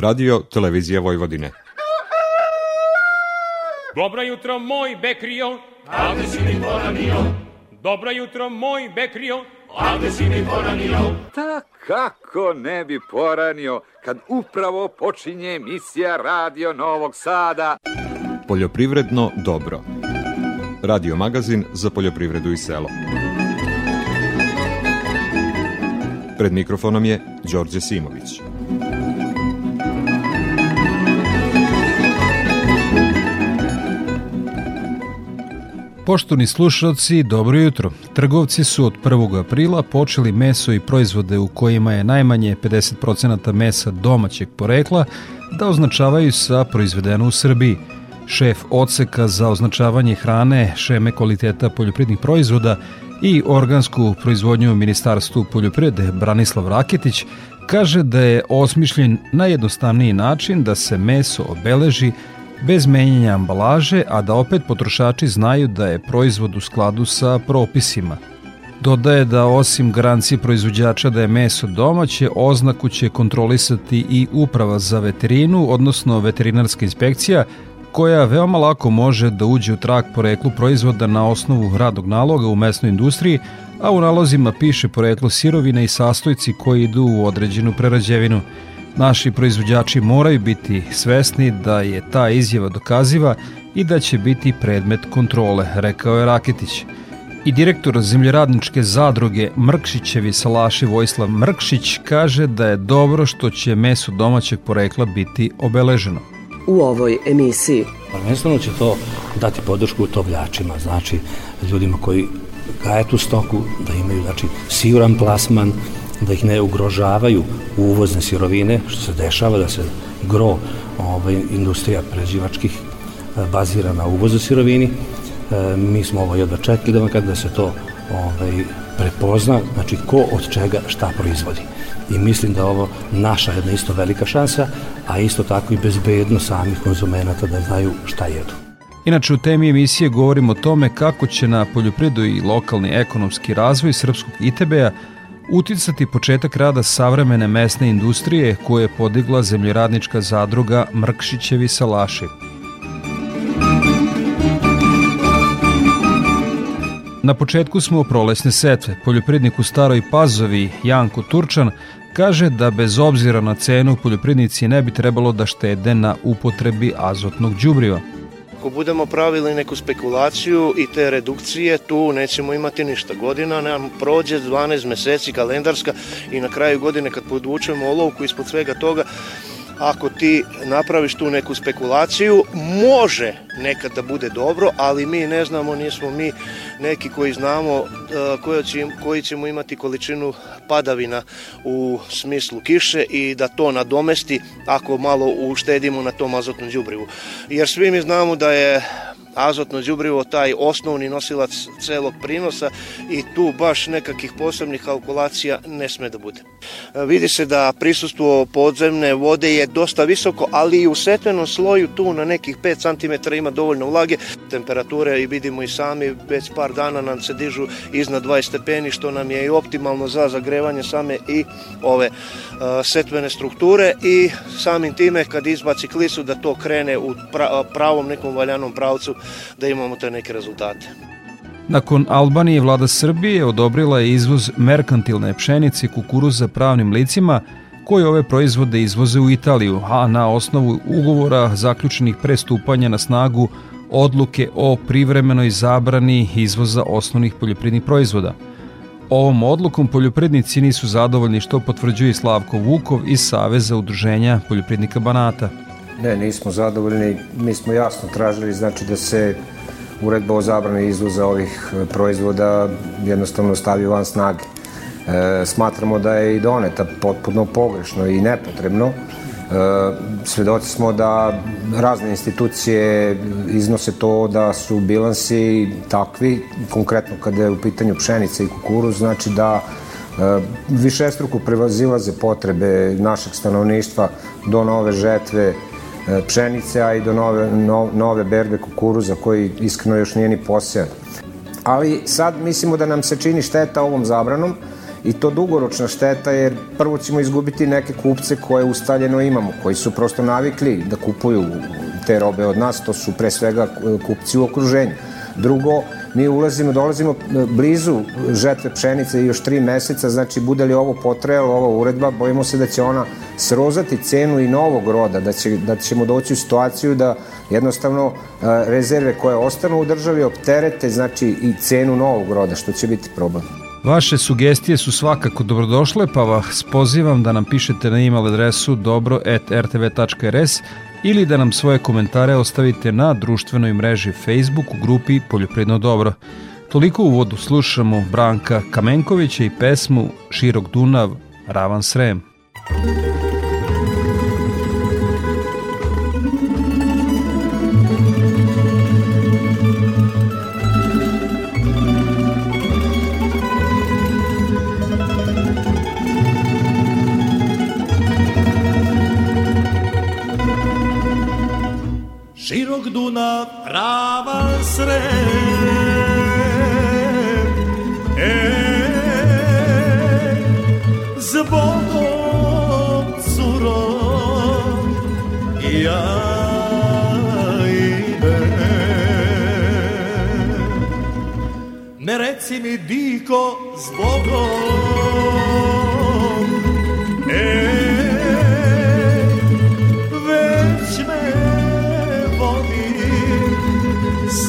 Radio Televizija Vojvodine. Dobro jutro, moj Bekrio. Ovde si mi poranio. Dobro jutro, moj Bekrio. Ovde si mi poranio. Ta kako ne bi poranio kad upravo počinje emisija Radio Novog Sada. Poljoprivredno dobro. Radio magazin za poljoprivredu i selo. Pred mikrofonom je Đorđe Simović. Poštovni slušalci, dobro jutro. Trgovci su od 1. aprila počeli meso i proizvode u kojima je najmanje 50% mesa domaćeg porekla da označavaju sa proizvedeno u Srbiji. Šef odseka za označavanje hrane, šeme kvaliteta poljoprivrednih proizvoda i organsku proizvodnju u Ministarstvu poljoprivrede Branislav Raketić kaže da je osmišljen najjednostavniji način da se meso obeleži bez menjanja ambalaže, a da opet potrošači znaju da je proizvod u skladu sa propisima. Dodaje da osim garancije proizvođača da je meso domaće, oznaku će kontrolisati i uprava za veterinu, odnosno veterinarska inspekcija, koja veoma lako može da uđe u trak poreklu proizvoda na osnovu radnog naloga u mesnoj industriji, a u nalozima piše poreklo sirovine i sastojci koji idu u određenu prerađevinu. Naši proizvođači moraju biti svesni da je ta izjava dokaziva i da će biti predmet kontrole, rekao je Raketić. I direktor zemljoradničke zadruge Mrkšićevi salaši Vojislav Mrkšić kaže da je dobro što će meso domaćeg porekla biti obeleženo. U ovoj emisiji Prvenstveno će to dati podršku tovljačima, znači ljudima koji gaje tu stoku, da imaju znači, siguran plasman, da ih ne ugrožavaju uvozne sirovine, što se dešava da se gro ovaj, industrija pređivačkih e, bazira na uvozu sirovini. E, mi smo ovo jedva čekali da kada se to ovaj, prepozna, znači ko od čega šta proizvodi. I mislim da ovo naša jedna isto velika šansa, a isto tako i bezbedno samih konzumenata da znaju šta jedu. Inače, u temi emisije govorimo o tome kako će na poljoprivredu i lokalni ekonomski razvoj srpskog ITB-a uticati početak rada savremene mesne industrije koje je podigla zemljoradnička zadruga Mrkšićevi salaši. Na početku smo prolesne setve. Poljoprivrednik u Staroj Pazovi, Janko Turčan, kaže da bez obzira na cenu poljoprivrednici ne bi trebalo da štede na upotrebi azotnog đubriva. Ako budemo pravili neku spekulaciju i te redukcije, tu nećemo imati ništa. Godina nam prođe 12 meseci kalendarska i na kraju godine kad podvučemo olovku ispod svega toga, ako ti napraviš tu neku spekulaciju, može nekad da bude dobro, ali mi ne znamo, nismo mi neki koji znamo uh, koji, će, koji ćemo imati količinu padavina u smislu kiše i da to nadomesti ako malo uštedimo na tom azotnom đubrivu. Jer svi mi znamo da je azotno đubrivo taj osnovni nosilac celog prinosa i tu baš nekakih posebnih kalkulacija ne sme da bude. E, vidi se da prisustvo podzemne vode je dosta visoko, ali i u setvenom sloju tu na nekih 5 cm ima dovoljno vlage. Temperature i vidimo i sami već par dana nam se dižu iznad 20 stepeni što nam je i optimalno za zagrevanje same i ove uh, setvene strukture i samim time kad izbaci klisu da to krene u pravom nekom valjanom pravcu da imamo te neke rezultate. Nakon Albanije vlada Srbije odobrila je izvoz merkantilne pšenice i kukuruza pravnim licima koji ove proizvode izvoze u Italiju, a na osnovu ugovora zaključenih prestupanja na snagu odluke o privremenoj zabrani izvoza osnovnih poljoprivrednih proizvoda. Ovom odlukom poljoprivrednici nisu zadovoljni što potvrđuje Slavko Vukov iz Saveza udruženja poljoprivrednika Banata. Ne, nismo zadovoljni. Mi smo jasno tražili znači da se uredba o zabrani izvoza ovih e, proizvoda jednostavno stavi van snage. E, smatramo da je i doneta potpuno pogrešno i nepotrebno. E, svedoci smo da razne institucije iznose to da su bilansi takvi, konkretno kada je u pitanju pšenica i kukuruz, znači da e, višestruko prevazilaze potrebe našeg stanovništva do nove žetve pšenice, a i do nove, no, nove berbe kukuruza koji iskreno još nije ni posejan. Ali sad mislimo da nam se čini šteta ovom zabranom i to dugoročna šteta jer prvo ćemo izgubiti neke kupce koje ustaljeno imamo, koji su prosto navikli da kupuju te robe od nas, to su pre svega kupci u okruženju. Drugo, mi ulazimo, dolazimo e, blizu žetve pšenice još tri meseca, znači bude li ovo potrejalo, ova uredba, bojimo se da će ona srozati cenu i novog roda, da, će, da ćemo doći u situaciju da jednostavno e, rezerve koje ostanu u državi opterete, znači i cenu novog roda, što će biti problem. Vaše sugestije su svakako dobrodošle, pa vas pozivam da nam pišete na email adresu dobro.rtv.rs ili da nam svoje komentare ostavite na društvenoj mreži Facebook u grupi Poljopredno dobro. Toliko u vodu slušamo Branka Kamenkovića i pesmu Širok Dunav, Ravan Srem. Dunav ravan srem e, Zbogom curom ja idem Ne reci mi diko zbogom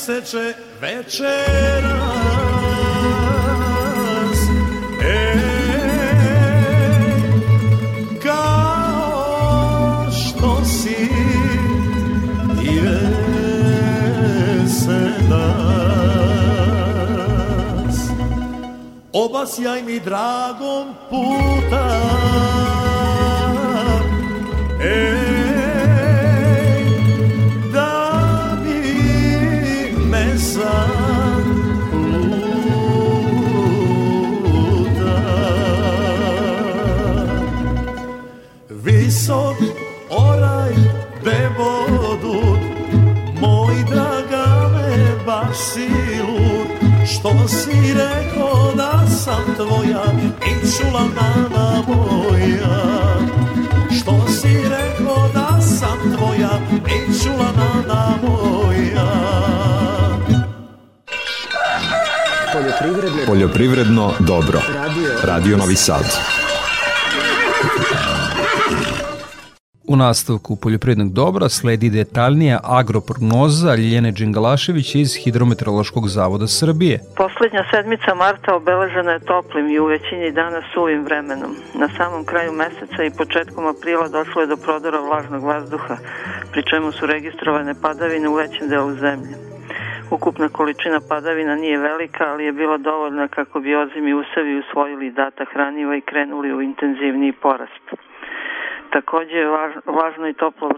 Meseče večera obasjaj mi dragom puta Što si rekao da sam tvoja i čula nana moja Što si rekao da sam tvoja i čula nana moja Poljoprivredno, Poljoprivredno dobro. Radio, Radio Novi Sad. U nastavku poljoprivrednog dobra sledi detaljnija agroprognoza Ljiljene Đingalašević iz Hidrometeorološkog zavoda Srbije. Poslednja sedmica marta obeležena je toplim i u većini dana suvim vremenom. Na samom kraju meseca i početkom aprila došlo je do prodora vlažnog vazduha, pri čemu su registrovane padavine u većem delu zemlje. Ukupna količina padavina nije velika, ali je bila dovoljna kako bi ozimi usevi usvojili data hraniva i krenuli u intenzivniji porast. Takođe je važno i toplo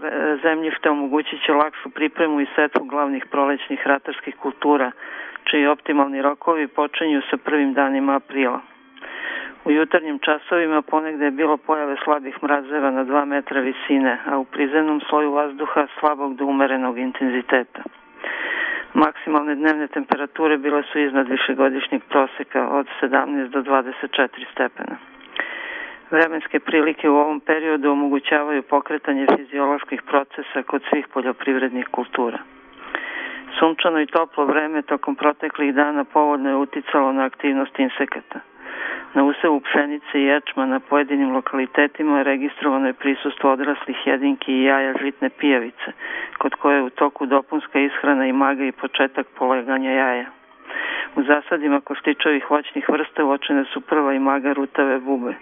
zemljište omogućit će lakšu pripremu i setvu glavnih prolećnih ratarskih kultura, čiji optimalni rokovi počinju sa prvim danima aprila. U jutarnjim časovima ponegde je bilo pojave slabih mrazeva na 2 metra visine, a u prizemnom sloju vazduha slabog do umerenog intenziteta. Maksimalne dnevne temperature bile su iznad višegodišnjeg proseka od 17 do 24 stepena. Vremenske prilike u ovom periodu omogućavaju pokretanje fizioloških procesa kod svih poljoprivrednih kultura. Sunčano i toplo vreme tokom proteklih dana povodno je uticalo na aktivnost insekata. Na usevu pšenice i ječma na pojedinim lokalitetima je registrovano je prisustvo odraslih jedinki i jaja žitne pijavice, kod koje je u toku dopunska ishrana i maga i početak poleganja jaja. U zasadima koštičovih voćnih vrsta uočene su prva i maga rutave bube.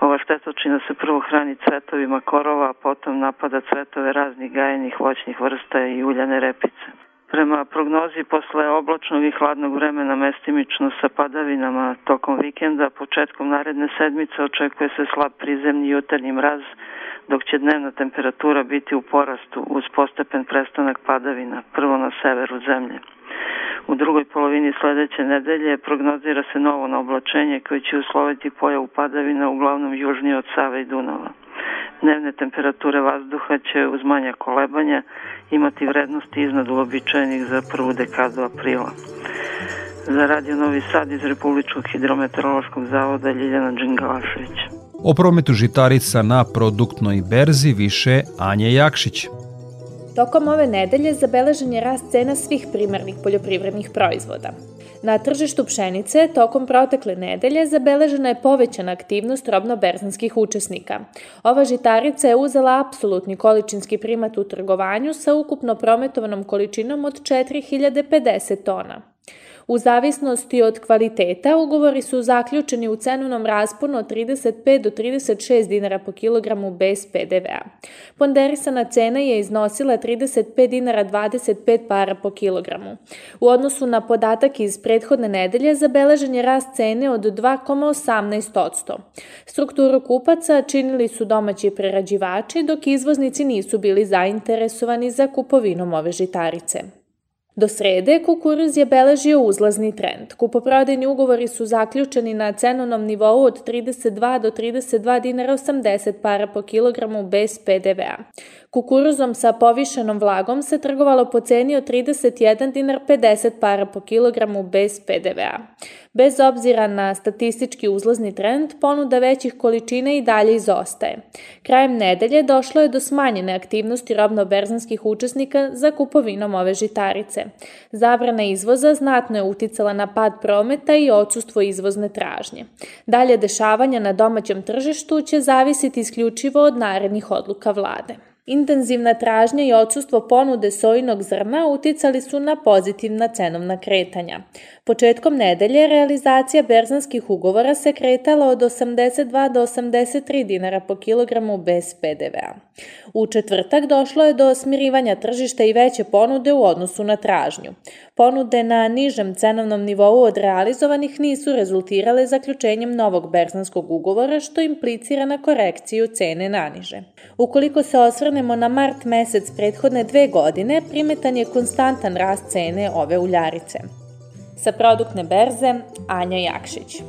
Ova štetočina se prvo hrani cvetovima korova, a potom napada cvetove raznih gajenih voćnih vrsta i uljane repice. Prema prognozi posle oblačnog i hladnog vremena mestimično sa padavinama tokom vikenda, početkom naredne sedmice očekuje se slab prizemni jutarnji mraz, dok će dnevna temperatura biti u porastu uz postepen prestanak padavina, prvo na severu zemlje. U drugoj polovini sledeće nedelje prognozira se novo na oblačenje koje će usloviti pojavu padavina uglavnom južnije od Save i Dunava. Dnevne temperature vazduha će uz manja kolebanja imati vrednosti iznad uobičajenih za prvu dekadu aprila. Za Radio Novi Sad iz Republičkog hidrometeorološkog zavoda Ljiljana Đingalašević. O prometu žitarica na produktnoj berzi više Anja Jakšić. Tokom ove nedelje zabeležen je rast cena svih primarnih poljoprivrednih proizvoda. Na tržištu pšenice tokom protekle nedelje zabeležena je povećana aktivnost robno-berzanskih učesnika. Ova žitarica je uzela apsolutni količinski primat u trgovanju sa ukupno prometovanom količinom od 4050 tona. U zavisnosti od kvaliteta, ugovori su zaključeni u cenovnom rasponu od 35 do 36 dinara po kilogramu bez PDV-a. Ponderisana cena je iznosila 35 dinara 25 para po kilogramu. U odnosu na podatak iz prethodne nedelje zabeležen je rast cene od 2,18%. Strukturu kupaca činili su domaći prerađivači, dok izvoznici nisu bili zainteresovani za kupovinom ove žitarice. Do srede kukuruz je beležio uzlazni trend. Kupoprodajni ugovori su zaključeni na cenovnom nivou od 32 do 32 dinara 80 para po kilogramu bez PDV-a. Kukuruzom sa povišenom vlagom se trgovalo po ceni od 31 dinar 50 para po kilogramu bez PDV-a. Bez obzira na statistički uzlazni trend, ponuda većih količina i dalje izostaje. Krajem nedelje došlo je do smanjene aktivnosti robno-berzanskih učesnika za kupovinom ove žitarice. Zabrana izvoza znatno je uticala na pad prometa i odsustvo izvozne tražnje. Dalje dešavanja na domaćem tržištu će zavisiti isključivo od narednih odluka vlade. Intenzivna tražnja i odsustvo ponude sojinog zrna uticali su na pozitivna cenovna kretanja. Početkom nedelje realizacija berzanskih ugovora se kretala od 82 do 83 dinara po kilogramu bez PDV-a. U četvrtak došlo je do smirivanja tržišta i veće ponude u odnosu na tražnju. Ponude na nižem cenovnom nivou od realizovanih nisu rezultirale zaključenjem novog berzanskog ugovora što implicira na korekciju cene naniže. Ukoliko se osvrnemo na mart mesec prethodne dve godine, primetan je konstantan rast cene ove uljarice. Sa produktne berze, Anja Jakšić.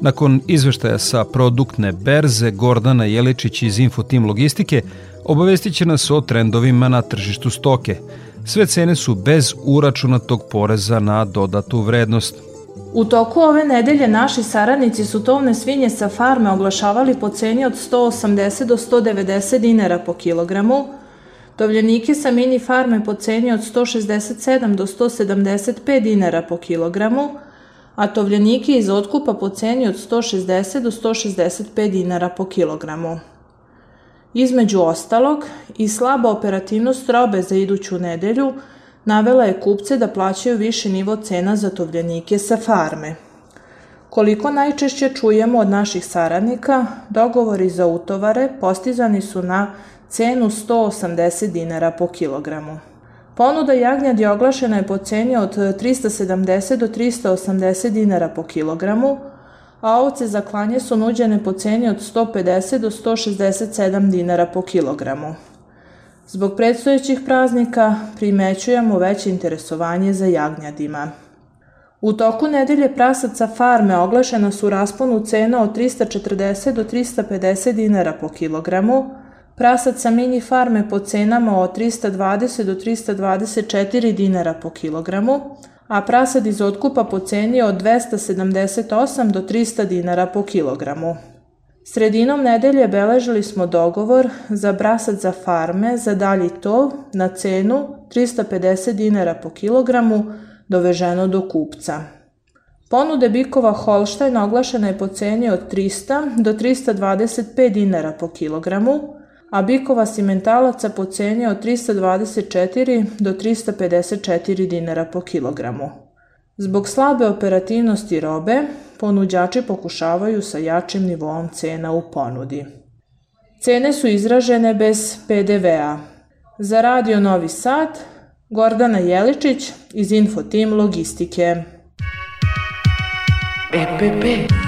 Nakon izveštaja sa produktne berze, Gordana Jeličić iz Infotim Logistike obavestit će nas o trendovima na tržištu stoke. Sve cene su bez uračunatog poreza na dodatu vrednost. U toku ove nedelje naši saradnici su tovne svinje sa farme oglašavali po ceni od 180 do 190 dinara po kilogramu, tovljenike sa mini farme po ceni od 167 do 175 dinara po kilogramu, a tovljenike iz otkupa po ceni od 160 do 165 dinara po kilogramu. Između ostalog, i slaba operativnost robe za iduću nedelju navela je kupce da plaćaju više nivo cena za tovljenike sa farme. Koliko najčešće čujemo od naših saradnika, dogovori za utovare postizani su na cenu 180 dinara po kilogramu. Ponuda jagnjadi oglašena je po ceni od 370 do 380 dinara po kilogramu, a ovce za klanje su nuđene po ceni od 150 do 167 dinara po kilogramu. Zbog predstojećih praznika primećujemo veće interesovanje za jagnjadima. U toku nedelje prasaca farme oglašena su rasponu cena od 340 do 350 dinara po kilogramu, prasaca mini farme po cenama od 320 do 324 dinara po kilogramu, a prasad iz otkupa po ceni od 278 do 300 dinara po kilogramu. Sredinom nedelje beležili smo dogovor za brasad za farme za dalji tov na cenu 350 dinara po kilogramu doveženo do kupca. Ponude bikova Holštajn oglašena je po ceni od 300 do 325 dinara po kilogramu, a bikova simentalaca po ceni od 324 do 354 dinara po kilogramu. Zbog slabe operativnosti robe, ponuđači pokušavaju sa jačim nivom cena u ponudi. Cene su izražene bez PDV-a. Za Radio Novi Sad, Gordana Jeličić iz Infotim Logistike. EPP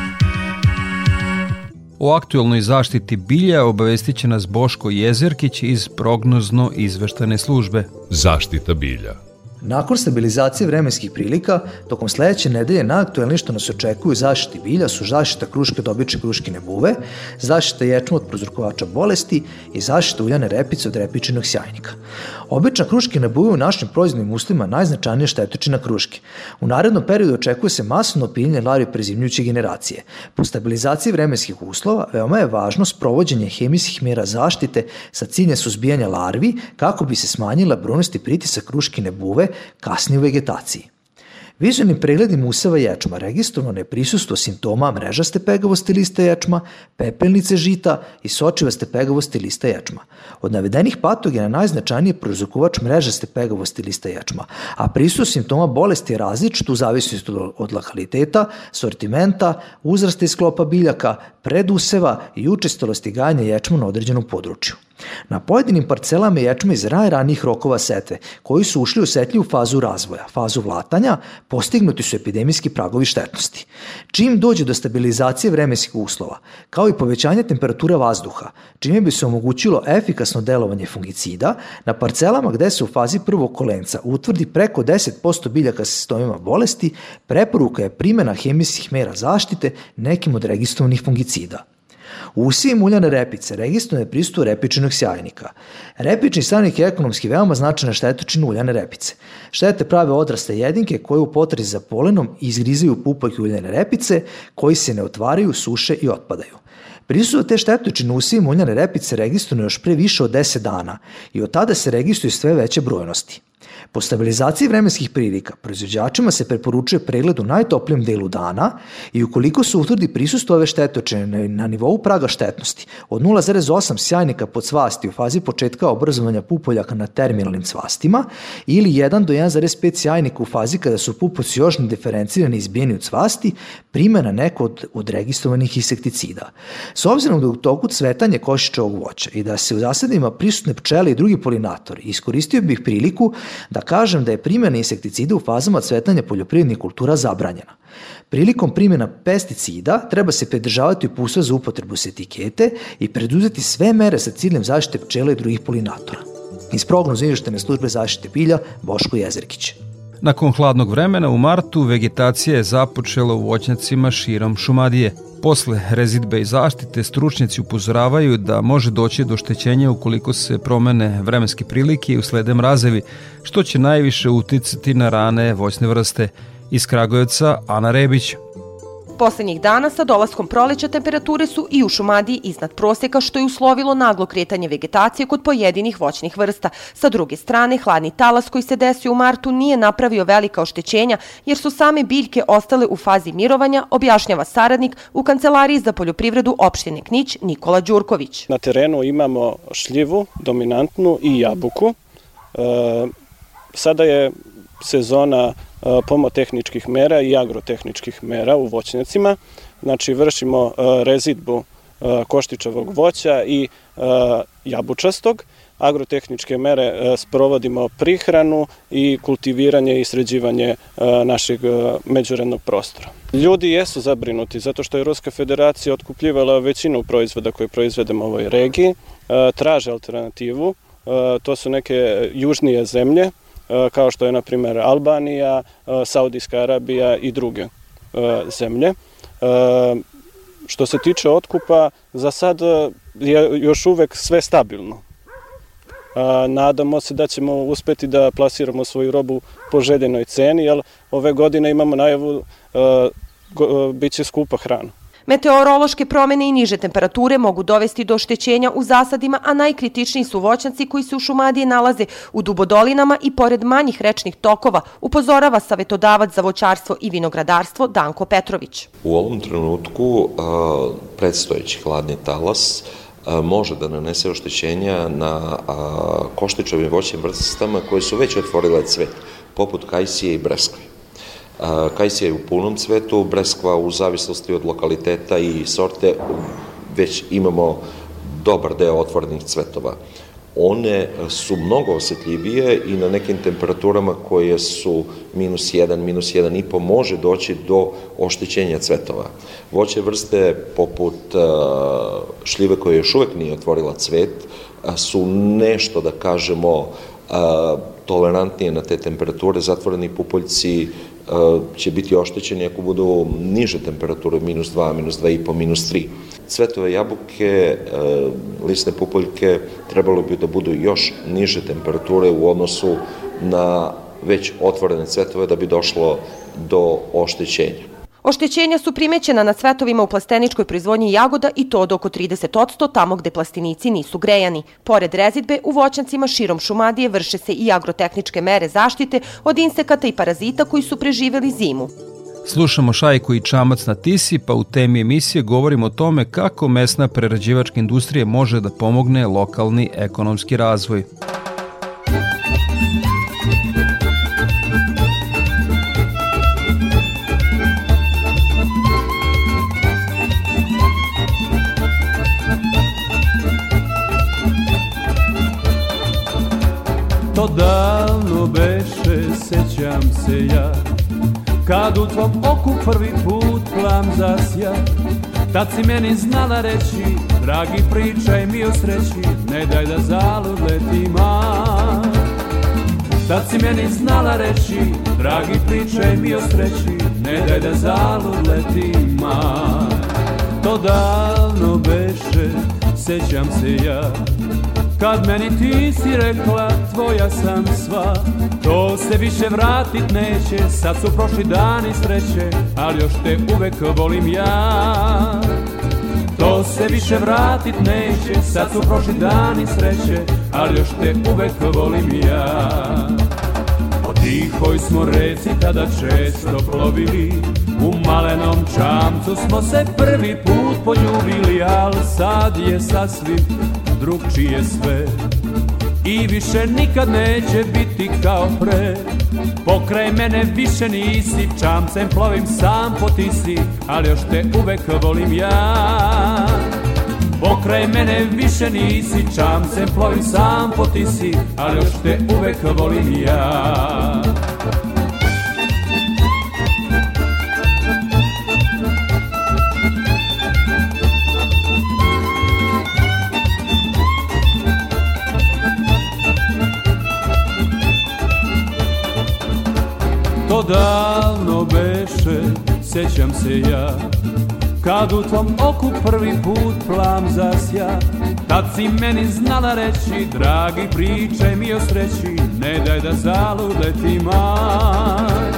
O aktuelnoj zaštiti bilja obavestit će nas Boško Jezerkić iz prognozno izveštane službe. Zaštita bilja. Nakon stabilizacije vremenskih prilika, tokom sledeće nedelje najaktuelnije što nas očekuju zaštiti bilja su zaštita kruške dobiče kruškine buve, zaštita ječma od prozrokovača bolesti i zaštita uljane repice od repičinog sjajnika. Obična kruškina buve u našim proizvodnim uslovima najznačajnija štetočina kruške. U narednom periodu očekuje se masno opiljenje larvi prezimljuće generacije. Po stabilizaciji vremenskih uslova veoma je važno sprovođenje hemijskih mera zaštite sa ciljem suzbijanja larvi kako bi se smanjila brunosti pritisak kruškine buve kasnije u vegetaciji. Vizualnim pregledima useva ječma registrovano je prisustvo simptoma mrežaste pegavosti lista ječma, pepelnice žita i sočivaste pegavosti lista ječma. Od navedenih patogena najznačajniji je prouzrokovač mrežaste pegavosti lista ječma, a prisustvo simptoma bolesti je različit u zavisnosti od lokaliteta, sortimenta, uzrasta i sklopa biljaka, preduseva i učestalosti gajanja ječma na određenom području. Na pojedinim parcelama ječma iz ranih rokova setve, koji su ušli u setljivu fazu razvoja, fazu vlatanja, postignuti su epidemijski pragovi štetnosti. Čim dođe do stabilizacije vremenskih uslova, kao i povećanja temperatura vazduha, čime bi se omogućilo efikasno delovanje fungicida, na parcelama gde se u fazi prvog kolenca utvrdi preko 10% biljaka sa sistemima bolesti, preporuka je primjena hemijskih mera zaštite nekim od registrovanih fungicida. U usiji muljane repice registrovano je prisutu repičnog sjajnika. Repični sjajnik je ekonomski veoma značajna štetočina uljane repice. Štete prave odraste jedinke koje u potrezi za polenom izgrizaju pupak uljane repice koji se ne otvaraju, suše i otpadaju. Prisustvo te štetočine usiji muljane repice registrovano još pre više od 10 dana i od tada se registruju sve veće brojnosti. Po stabilizaciji vremenskih prilika, proizvođačima se preporučuje pregled u najtoplijem delu dana i ukoliko se utvrdi prisustvo ove štetočine na nivou praga štetnosti od 0,8 sjajnika pod cvasti u fazi početka obrazovanja pupoljaka na terminalnim cvastima ili 1 do 1,5 sjajnika u fazi kada su pupoci još nediferencirani i izbijeni u cvasti, primjena neko od, od registrovanih insekticida. S obzirom da u toku cvetanje košičevog voća i da se u zasadima prisutne pčele i drugi polinatori, iskoristio bih priliku da kažem da je primjena insekticida u fazama cvetanja poljoprivrednih kultura zabranjena. Prilikom primjena pesticida treba se pridržavati upustva za upotrebu s etikete i preduzeti sve mere sa ciljem zaštite pčela i drugih polinatora. Iz prognoza izveštene službe zaštite bilja Boško Jezerkić. Nakon hladnog vremena u martu vegetacija je započela u voćnjacima širom Šumadije. Posle rezidbe i zaštite stručnjaci upozoravaju da može doći do štećenja ukoliko se promene vremenske prilike i uslede mrazevi, što će najviše uticati na rane voćne vrste. Iz Kragujevca Ana Rebić. Poslednjih dana sa dolaskom proleća temperature su i u Šumadiji iznad proseka što je uslovilo naglo kretanje vegetacije kod pojedinih voćnih vrsta. Sa druge strane, hladni talas koji se desio u martu nije napravio velika oštećenja jer su same biljke ostale u fazi mirovanja, objašnjava saradnik u Kancelariji za poljoprivredu opštine Knić Nikola Đurković. Na terenu imamo šljivu, dominantnu i jabuku. E, sada je sezona pomotehničkih mera i agrotehničkih mera u voćnjacima. Znači vršimo rezidbu koštičavog voća i jabučastog. Agrotehničke mere sprovodimo prihranu i kultiviranje i sređivanje našeg međurednog prostora. Ljudi jesu zabrinuti zato što je Ruska federacija otkupljivala većinu proizvoda koje proizvedemo u ovoj regiji, traže alternativu, to su neke južnije zemlje E, kao što je na primjer Albanija, e, Saudijska Arabija i druge e, zemlje. Što se tiče otkupa, za sad je još uvek sve stabilno. Nadamo se da ćemo uspeti da plasiramo svoju robu po željenoj ceni, jer ove godine imamo najavu biće skupa hrana. Meteorološke promene i niže temperature mogu dovesti do oštećenja u zasadima, a najkritičniji su voćnjaci koji se u Šumadiji nalaze u dubodolinama i pored manjih rečnih tokova, upozorava savetodavac za voćarstvo i vinogradarstvo Danko Petrović. U ovom trenutku predstojeći hladni talas može da nanese oštećenja na koštičovim voćnim vrstama koje su već otvorile cvet, poput kajsije i breskve. Kajsija je u punom cvetu, breskva u zavisnosti od lokaliteta i sorte već imamo dobar deo otvorenih cvetova one su mnogo osetljivije i na nekim temperaturama koje su minus 1, minus 1,5 može doći do oštećenja cvetova. Voće vrste poput šljive koje još uvek nije otvorila cvet su nešto da kažemo tolerantnije na te temperature, zatvoreni pupoljci će biti oštećeni ako budu niže temperature, minus 2, minus 2,5, minus 3. Cvetove jabuke, lisne pupoljke trebalo bi da budu još niže temperature u odnosu na već otvorene cvetove da bi došlo do oštećenja. Oštećenja su primećena na cvetovima u plasteničkoj proizvodnji jagoda i to od oko 30% tamo gde plastenici nisu grejani. Pored rezidbe, u voćancima širom Šumadije vrše se i agrotehničke mere zaštite od insekata i parazita koji su preživeli zimu. Slušamo Šajku i Čamac na Tisi, pa u temi emisije govorimo o tome kako mesna prerađivačka industrija može da pomogne lokalni ekonomski razvoj. To davno beše, sećam se ja. Kad u tvom oku prvi put plam zasja Tad si meni znala reći Dragi pričaj mi o sreći Ne daj da zalud leti mar. Tad si meni znala reći Dragi pričaj mi o sreći Ne daj da zalud leti mar. To davno beše Sećam se ja. Kad meni ti si rekla tvoja sam sva. To se više vratit neće Sad su prošli dani sreće Ali još te uvek volim ja. To se više vratit neće Sad su prošli dani sreće Ali još te uvek volim ja tihoj smo reci tada često plovili U malenom čamcu smo se prvi put poljubili Al sad je sasvim drugčije sve. I više nikad neće biti kao pre. Pokraj mene više nisi Čamcem plovim sam po tisi Ali još te uvek volim ja Pokraj mene više nisi Čamcem plovim sam po tisi Ali još te uvek volim ja. To davno beše, sećam se ja Kad u tvom oku prvi put plam zasja Tad si meni znala reći Dragi pričaj mi o sreći Ne daj da zalud leti maj.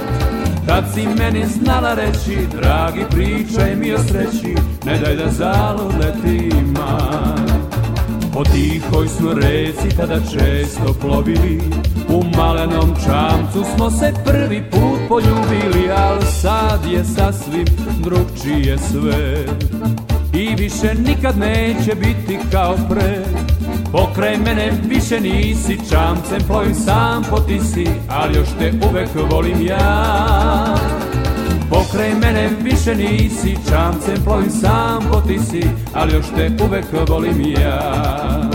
Tad si meni znala reći Dragi pričaj mi o sreći Ne daj da zalud leti maj. Po tihoj smo reci tada često plovili U malenom čamcu smo se prvi put poljubili Al sad je sasvim drugčije sve. I više nikad neće biti kao pre. Pokraj mene više nisi čamcem plovim sam po tisi Ali još te uvek volim ja. Pokraj mene više nisi Čamcem plovim sam po tisi Ali još te uvek volim ja.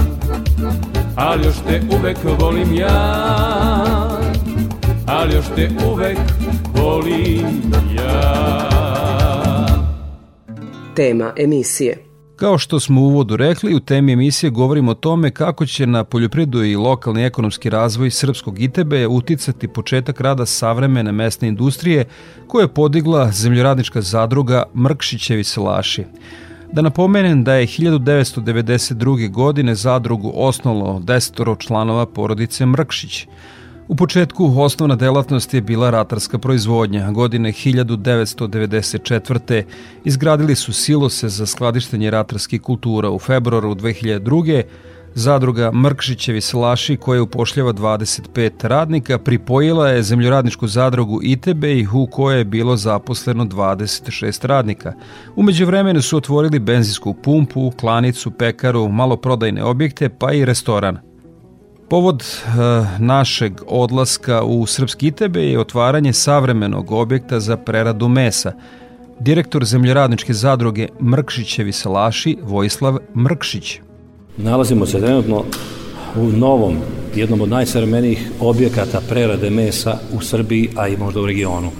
Ali još te uvek volim ja Ali još te uvek volim ja Tema emisije Kao što smo u uvodu rekli, u temi emisije govorimo o tome kako će na poljoprivredu i lokalni ekonomski razvoj srpskog ITB uticati početak rada savremene mesne industrije koje je podigla zemljoradnička zadruga Mrkšićevi selaši. Da napomenem da je 1992. godine zadrugu osnovalo desetoro članova porodice Mrkšić. U početku osnovna delatnost je bila ratarska proizvodnja. Godine 1994. izgradili su silose za skladištenje ratarskih kultura. U februaru 2002. Zadruga Mrkšićevi Slaši koja upošljava 25 radnika pripojila je zemljoradničku zadrugu Itebej u kojoj je bilo zaposleno 26 radnika. Umeđu vremenu su otvorili benzinsku pumpu, klanicu, pekaru, maloprodajne objekte pa i restoran. Povod e, našeg odlaska u Srpski Itebe je otvaranje savremenog objekta za preradu mesa. Direktor zemljoradničke zadruge Mrkšićevi Salaši Vojislav Mrkšić. Nalazimo se trenutno u novom, jednom od najsavremenijih objekata prerade mesa u Srbiji, a i možda u regionu.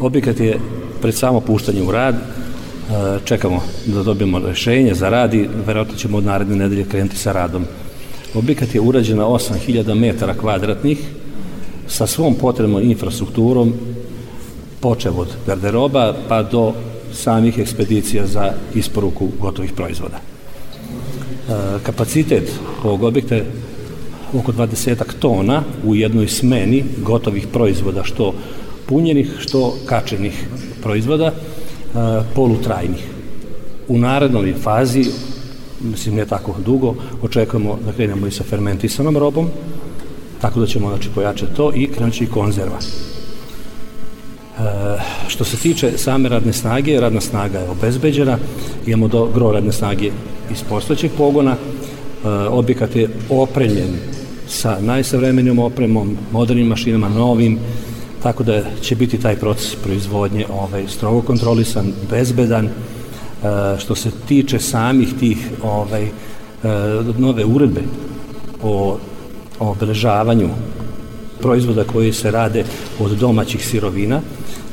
Objekat je pred samo puštanje u rad, e, čekamo da dobijemo rešenje za rad i verovatno ćemo od naredne nedelje krenuti sa radom. Objekat je urađen na 8000 metara kvadratnih sa svom potrebnom infrastrukturom počev od garderoba pa do samih ekspedicija za isporuku gotovih proizvoda. E, kapacitet ovog objekta je oko 20 tona u jednoj smeni gotovih proizvoda, što punjenih, što kačenih proizvoda, e, polutrajnih. U narednoj fazi mislim ne tako dugo, očekujemo da krenemo i sa fermentisanom robom, tako da ćemo znači, pojačati to i krenući i konzerva. E, što se tiče same radne snage, radna snaga je obezbeđena, imamo do gro radne snage iz postojećeg pogona, e, objekat je opremljen sa najsavremenijom opremom, modernim mašinama, novim, tako da će biti taj proces proizvodnje ovaj, strogo kontrolisan, bezbedan, što se tiče samih tih ovaj, e, nove uredbe o, o obeležavanju proizvoda koji se rade od domaćih sirovina,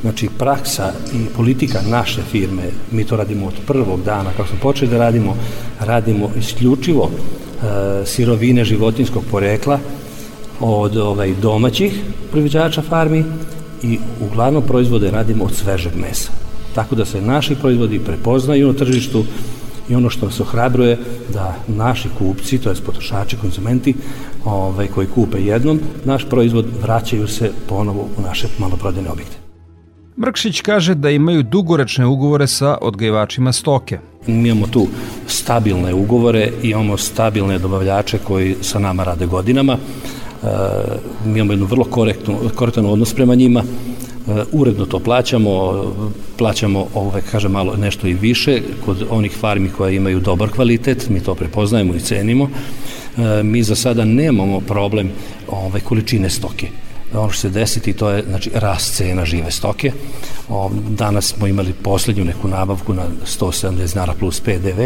znači praksa i politika naše firme, mi to radimo od prvog dana, kako smo počeli da radimo, radimo isključivo e, sirovine životinskog porekla od ovaj, domaćih proizvođača farmi i uglavnom proizvode radimo od svežeg mesa tako da se naši proizvodi prepoznaju na tržištu i ono što se ohrabruje da naši kupci, to je potrošači, konzumenti, ovaj, koji kupe jednom naš proizvod, vraćaju se ponovo u naše maloprodajne objekte. Mrkšić kaže da imaju dugoročne ugovore sa odgajivačima stoke. Mi imamo tu stabilne ugovore, imamo stabilne dobavljače koji sa nama rade godinama. E, mi imamo jednu vrlo korektnu, korektan odnos prema njima uredno to plaćamo, plaćamo ovaj, kažem malo nešto i više kod onih farmi koje imaju dobar kvalitet, mi to prepoznajemo i cenimo. E, mi za sada nemamo problem ovaj, količine stoke ono što se desiti to je znači rast cena žive stoke. Danas smo imali poslednju neku nabavku na 170 dinara plus PDV,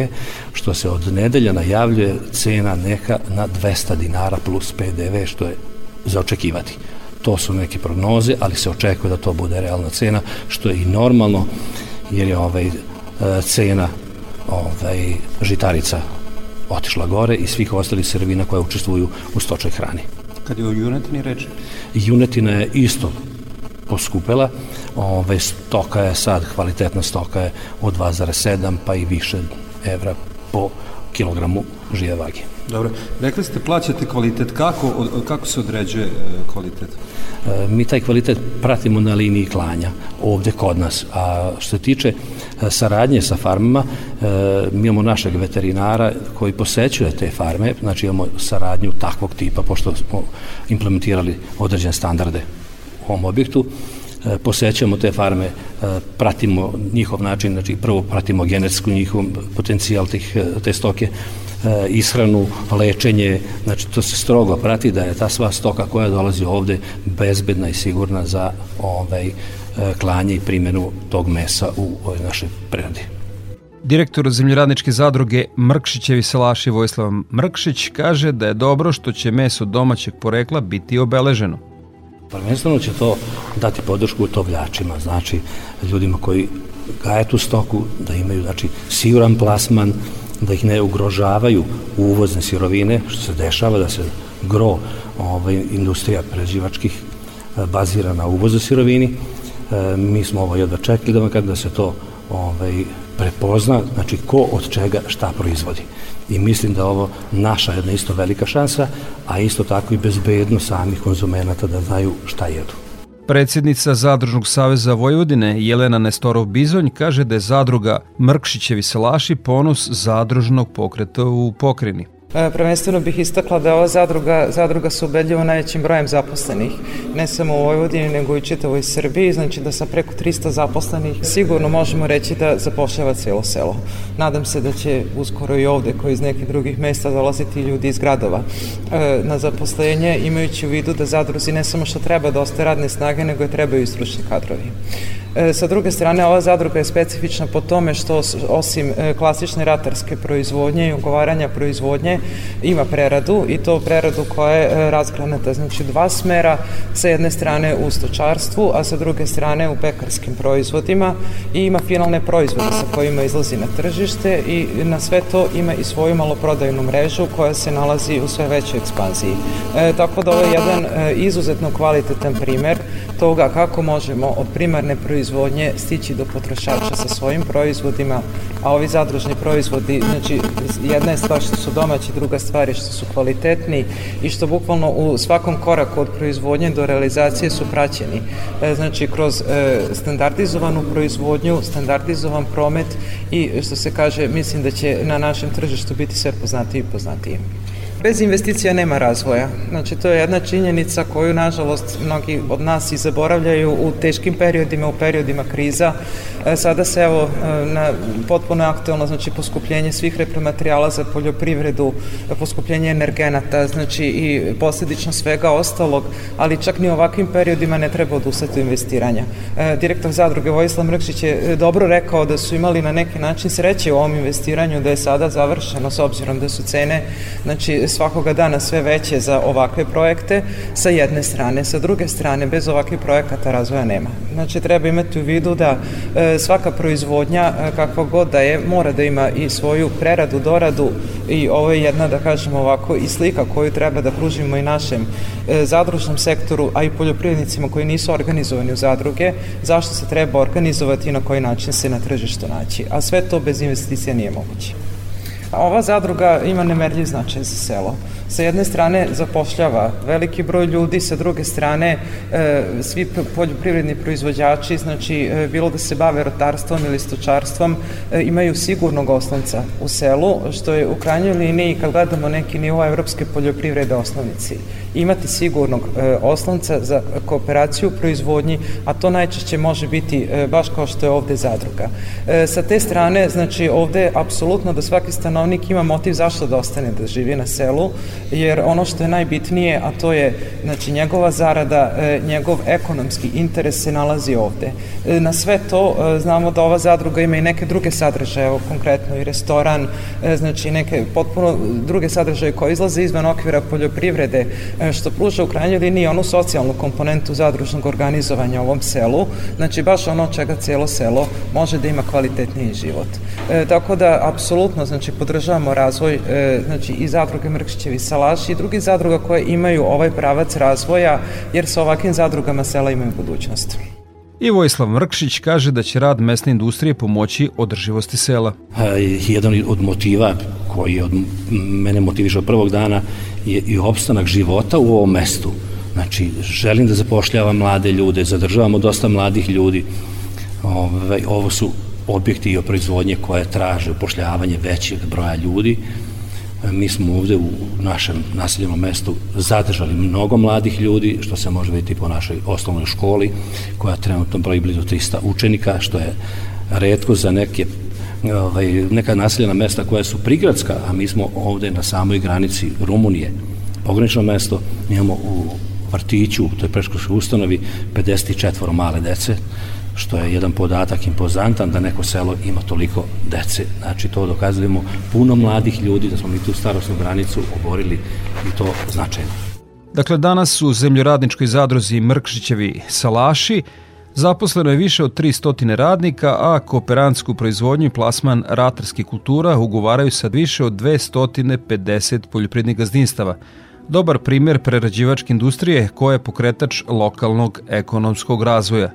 što se od nedelja najavljuje cena neka na 200 dinara plus PDV, što je za očekivati. To su neke prognoze, ali se očekuje da to bude realna cena, što je i normalno, jer je ovaj, e, cena ovaj, žitarica otišla gore i svih ostalih servina koje učestvuju u stočoj hrani. Kad je o junetini reč? Junetina je isto poskupela, ovaj, stoka je sad, kvalitetna stoka je od 2,7 pa i više evra po kilogramu žive vage. Dobro, rekli ste plaćate kvalitet, kako, kako se određuje e, kvalitet? E, mi taj kvalitet pratimo na liniji klanja ovde kod nas, a što se tiče e, saradnje sa farmama, mi imamo našeg veterinara koji posećuje te farme, znači imamo saradnju takvog tipa, pošto smo implementirali određene standarde u ovom objektu, posećamo te farme, pratimo njihov način, znači prvo pratimo genetsku njihov potencijal tih, te stoke, E, ishranu, lečenje, znači to se strogo prati da je ta sva stoka koja dolazi ovde bezbedna i sigurna za ovaj, e, klanje i primjenu tog mesa u ovoj našoj preradi. Direktor zemljoradničke zadruge Mrkšićevi Salaši Vojislav Mrkšić kaže da je dobro što će meso domaćeg porekla biti obeleženo. Prvenstveno će to dati podršku tovljačima, znači ljudima koji gaje tu stoku, da imaju znači, siguran plasman, da ih ne ugrožavaju uvozne sirovine, što se dešava da se gro ovaj, industrija prerađivačkih e, bazira na uvozu sirovini. E, mi smo ovo jedva čekali da vam kada da se to ovaj, prepozna znači ko od čega šta proizvodi. I mislim da ovo naša jedna isto velika šansa, a isto tako i bezbedno samih konzumenata da znaju šta jedu. Predsjednica Zadružnog saveza Vojvodine Jelena Nestorov Bizonj kaže da je zadruga Mrkšićevi salaši ponos zadružnog pokreta u pokrini. E, prvenstveno bih istakla da ova zadruga, zadruga se ubedljivo najvećim brojem zaposlenih, ne samo u Vojvodini, nego i čitavoj Srbiji, znači da sa preko 300 zaposlenih sigurno možemo reći da zapošljava cijelo selo. Nadam se da će uskoro i ovde, koji iz nekih drugih mesta dolaziti ljudi iz gradova e, na zaposlenje, imajući u vidu da zadruzi ne samo što treba dosta radne snage, nego je trebaju i stručni kadrovi. E, sa druge strane, ova zadruga je specifična po tome što osim e, klasične ratarske proizvodnje i ugovaranja proizvodnje ima preradu i to preradu koja je e, razgranata, znači dva smera, sa jedne strane u stočarstvu, a sa druge strane u pekarskim proizvodima i ima finalne proizvode sa kojima izlazi na tržište i na sve to ima i svoju maloprodajnu mrežu koja se nalazi u sve većoj ekspanziji. E, tako da ovo je jedan izuzetno kvalitetan primer toga kako možemo od primarne proizvodnje stići do potrošača sa svojim proizvodima, a ovi zadružni proizvodi, znači jedna je stvar što su domaći, druga stvar je što su kvalitetni i što bukvalno u svakom koraku od proizvodnje do realizacije su praćeni. E, znači kroz e, standardizovanu proizvodnju, standardizovan promet i što se kaže, mislim da će na našem tržištu biti sve poznatiji i poznatiji. Bez investicija nema razvoja. Znači, to je jedna činjenica koju, nažalost, mnogi od nas i zaboravljaju u teškim periodima, u periodima kriza. E, sada se, evo, e, na, potpuno aktualno, znači, poskupljenje svih repromaterijala za poljoprivredu, poskupljenje energenata, znači, i posledično svega ostalog, ali čak ni u ovakvim periodima ne treba odustati investiranja. E, direktor zadruge Vojislav Mrkšić je dobro rekao da su imali na neki način sreće u ovom investiranju, da je sada završeno, s obzirom da su cene, znači, svakoga dana sve veće za ovakve projekte sa jedne strane. Sa druge strane, bez ovakvih projekata razvoja nema. Znači, treba imati u vidu da e, svaka proizvodnja, e, kakva god da je, mora da ima i svoju preradu, doradu i ovo je jedna, da kažemo ovako, i slika koju treba da pružimo i našem e, zadružnom sektoru, a i poljoprivrednicima koji nisu organizovani u zadruge, zašto se treba organizovati i na koji način se na tržištu naći. A sve to bez investicija nije moguće. Ova zadruga ima nemerljiv značaj za selo. Sa jedne strane zapošljava veliki broj ljudi, sa druge strane e, svi poljoprivredni proizvođači, znači e, bilo da se bave rotarstvom ili stočarstvom, e, imaju sigurnog osnovca u selu, što je u krajnjoj liniji kad gledamo neki nivo evropske poljoprivrede osnovnici imati sigurnog osnovca za kooperaciju u proizvodnji, a to najčešće može biti baš kao što je ovde zadruga. Sa te strane, znači ovde apsolutno da svaki stanovnik ima motiv zašto da ostane da živi na selu, jer ono što je najbitnije, a to je znači njegova zarada, e, njegov ekonomski interes se nalazi ovde. E, na sve to e, znamo da ova zadruga ima i neke druge sadržaje, evo konkretno i restoran, znači neke potpuno druge sadržaje koje izlaze izvan okvira poljoprivrede, što pruža u krajnjoj liniji onu socijalnu komponentu zadružnog organizovanja u ovom selu, znači baš ono čega cijelo selo može da ima kvalitetniji život. E, tako da, apsolutno, znači, podržavamo razvoj e, znači, i zadruge Mrkšićevi salaši i drugih zadruga koje imaju ovaj pravac razvoja, jer sa ovakvim zadrugama sela imaju budućnost. I Vojislav Mrkšić kaže da će rad mesne industrije pomoći održivosti sela. Jedan od motiva koji od mene motiviše od prvog dana je i opstanak života u ovom mestu. Znači, želim da zapošljavam mlade ljude, zadržavamo dosta mladih ljudi. Ove, ovo su objekti i proizvodnje koje traže upošljavanje većeg broja ljudi. Mi smo ovde u našem naseljenom mestu zadržali mnogo mladih ljudi, što se može vidjeti po našoj osnovnoj školi, koja trenutno broji blizu 300 učenika, što je redko za neke ovaj, neka naseljena mesta koja su prigradska, a mi smo ovde na samoj granici Rumunije, pogranično mesto, imamo u vrtiću, u toj preškolskoj ustanovi 54 male dece, što je jedan podatak impozantan da neko selo ima toliko dece. Znači to dokazujemo puno mladih ljudi da smo mi tu starostnu granicu oborili i to značajno. Dakle, danas u zemljoradničkoj zadruzi Mrkšićevi salaši Zaposleno je više od 300 radnika, a kooperansku proizvodnju i plasman ratarskih kultura ugovaraju sa više od 250 poljoprivrednih gazdinstava. Dobar primjer prerađivačke industrije koja je pokretač lokalnog ekonomskog razvoja.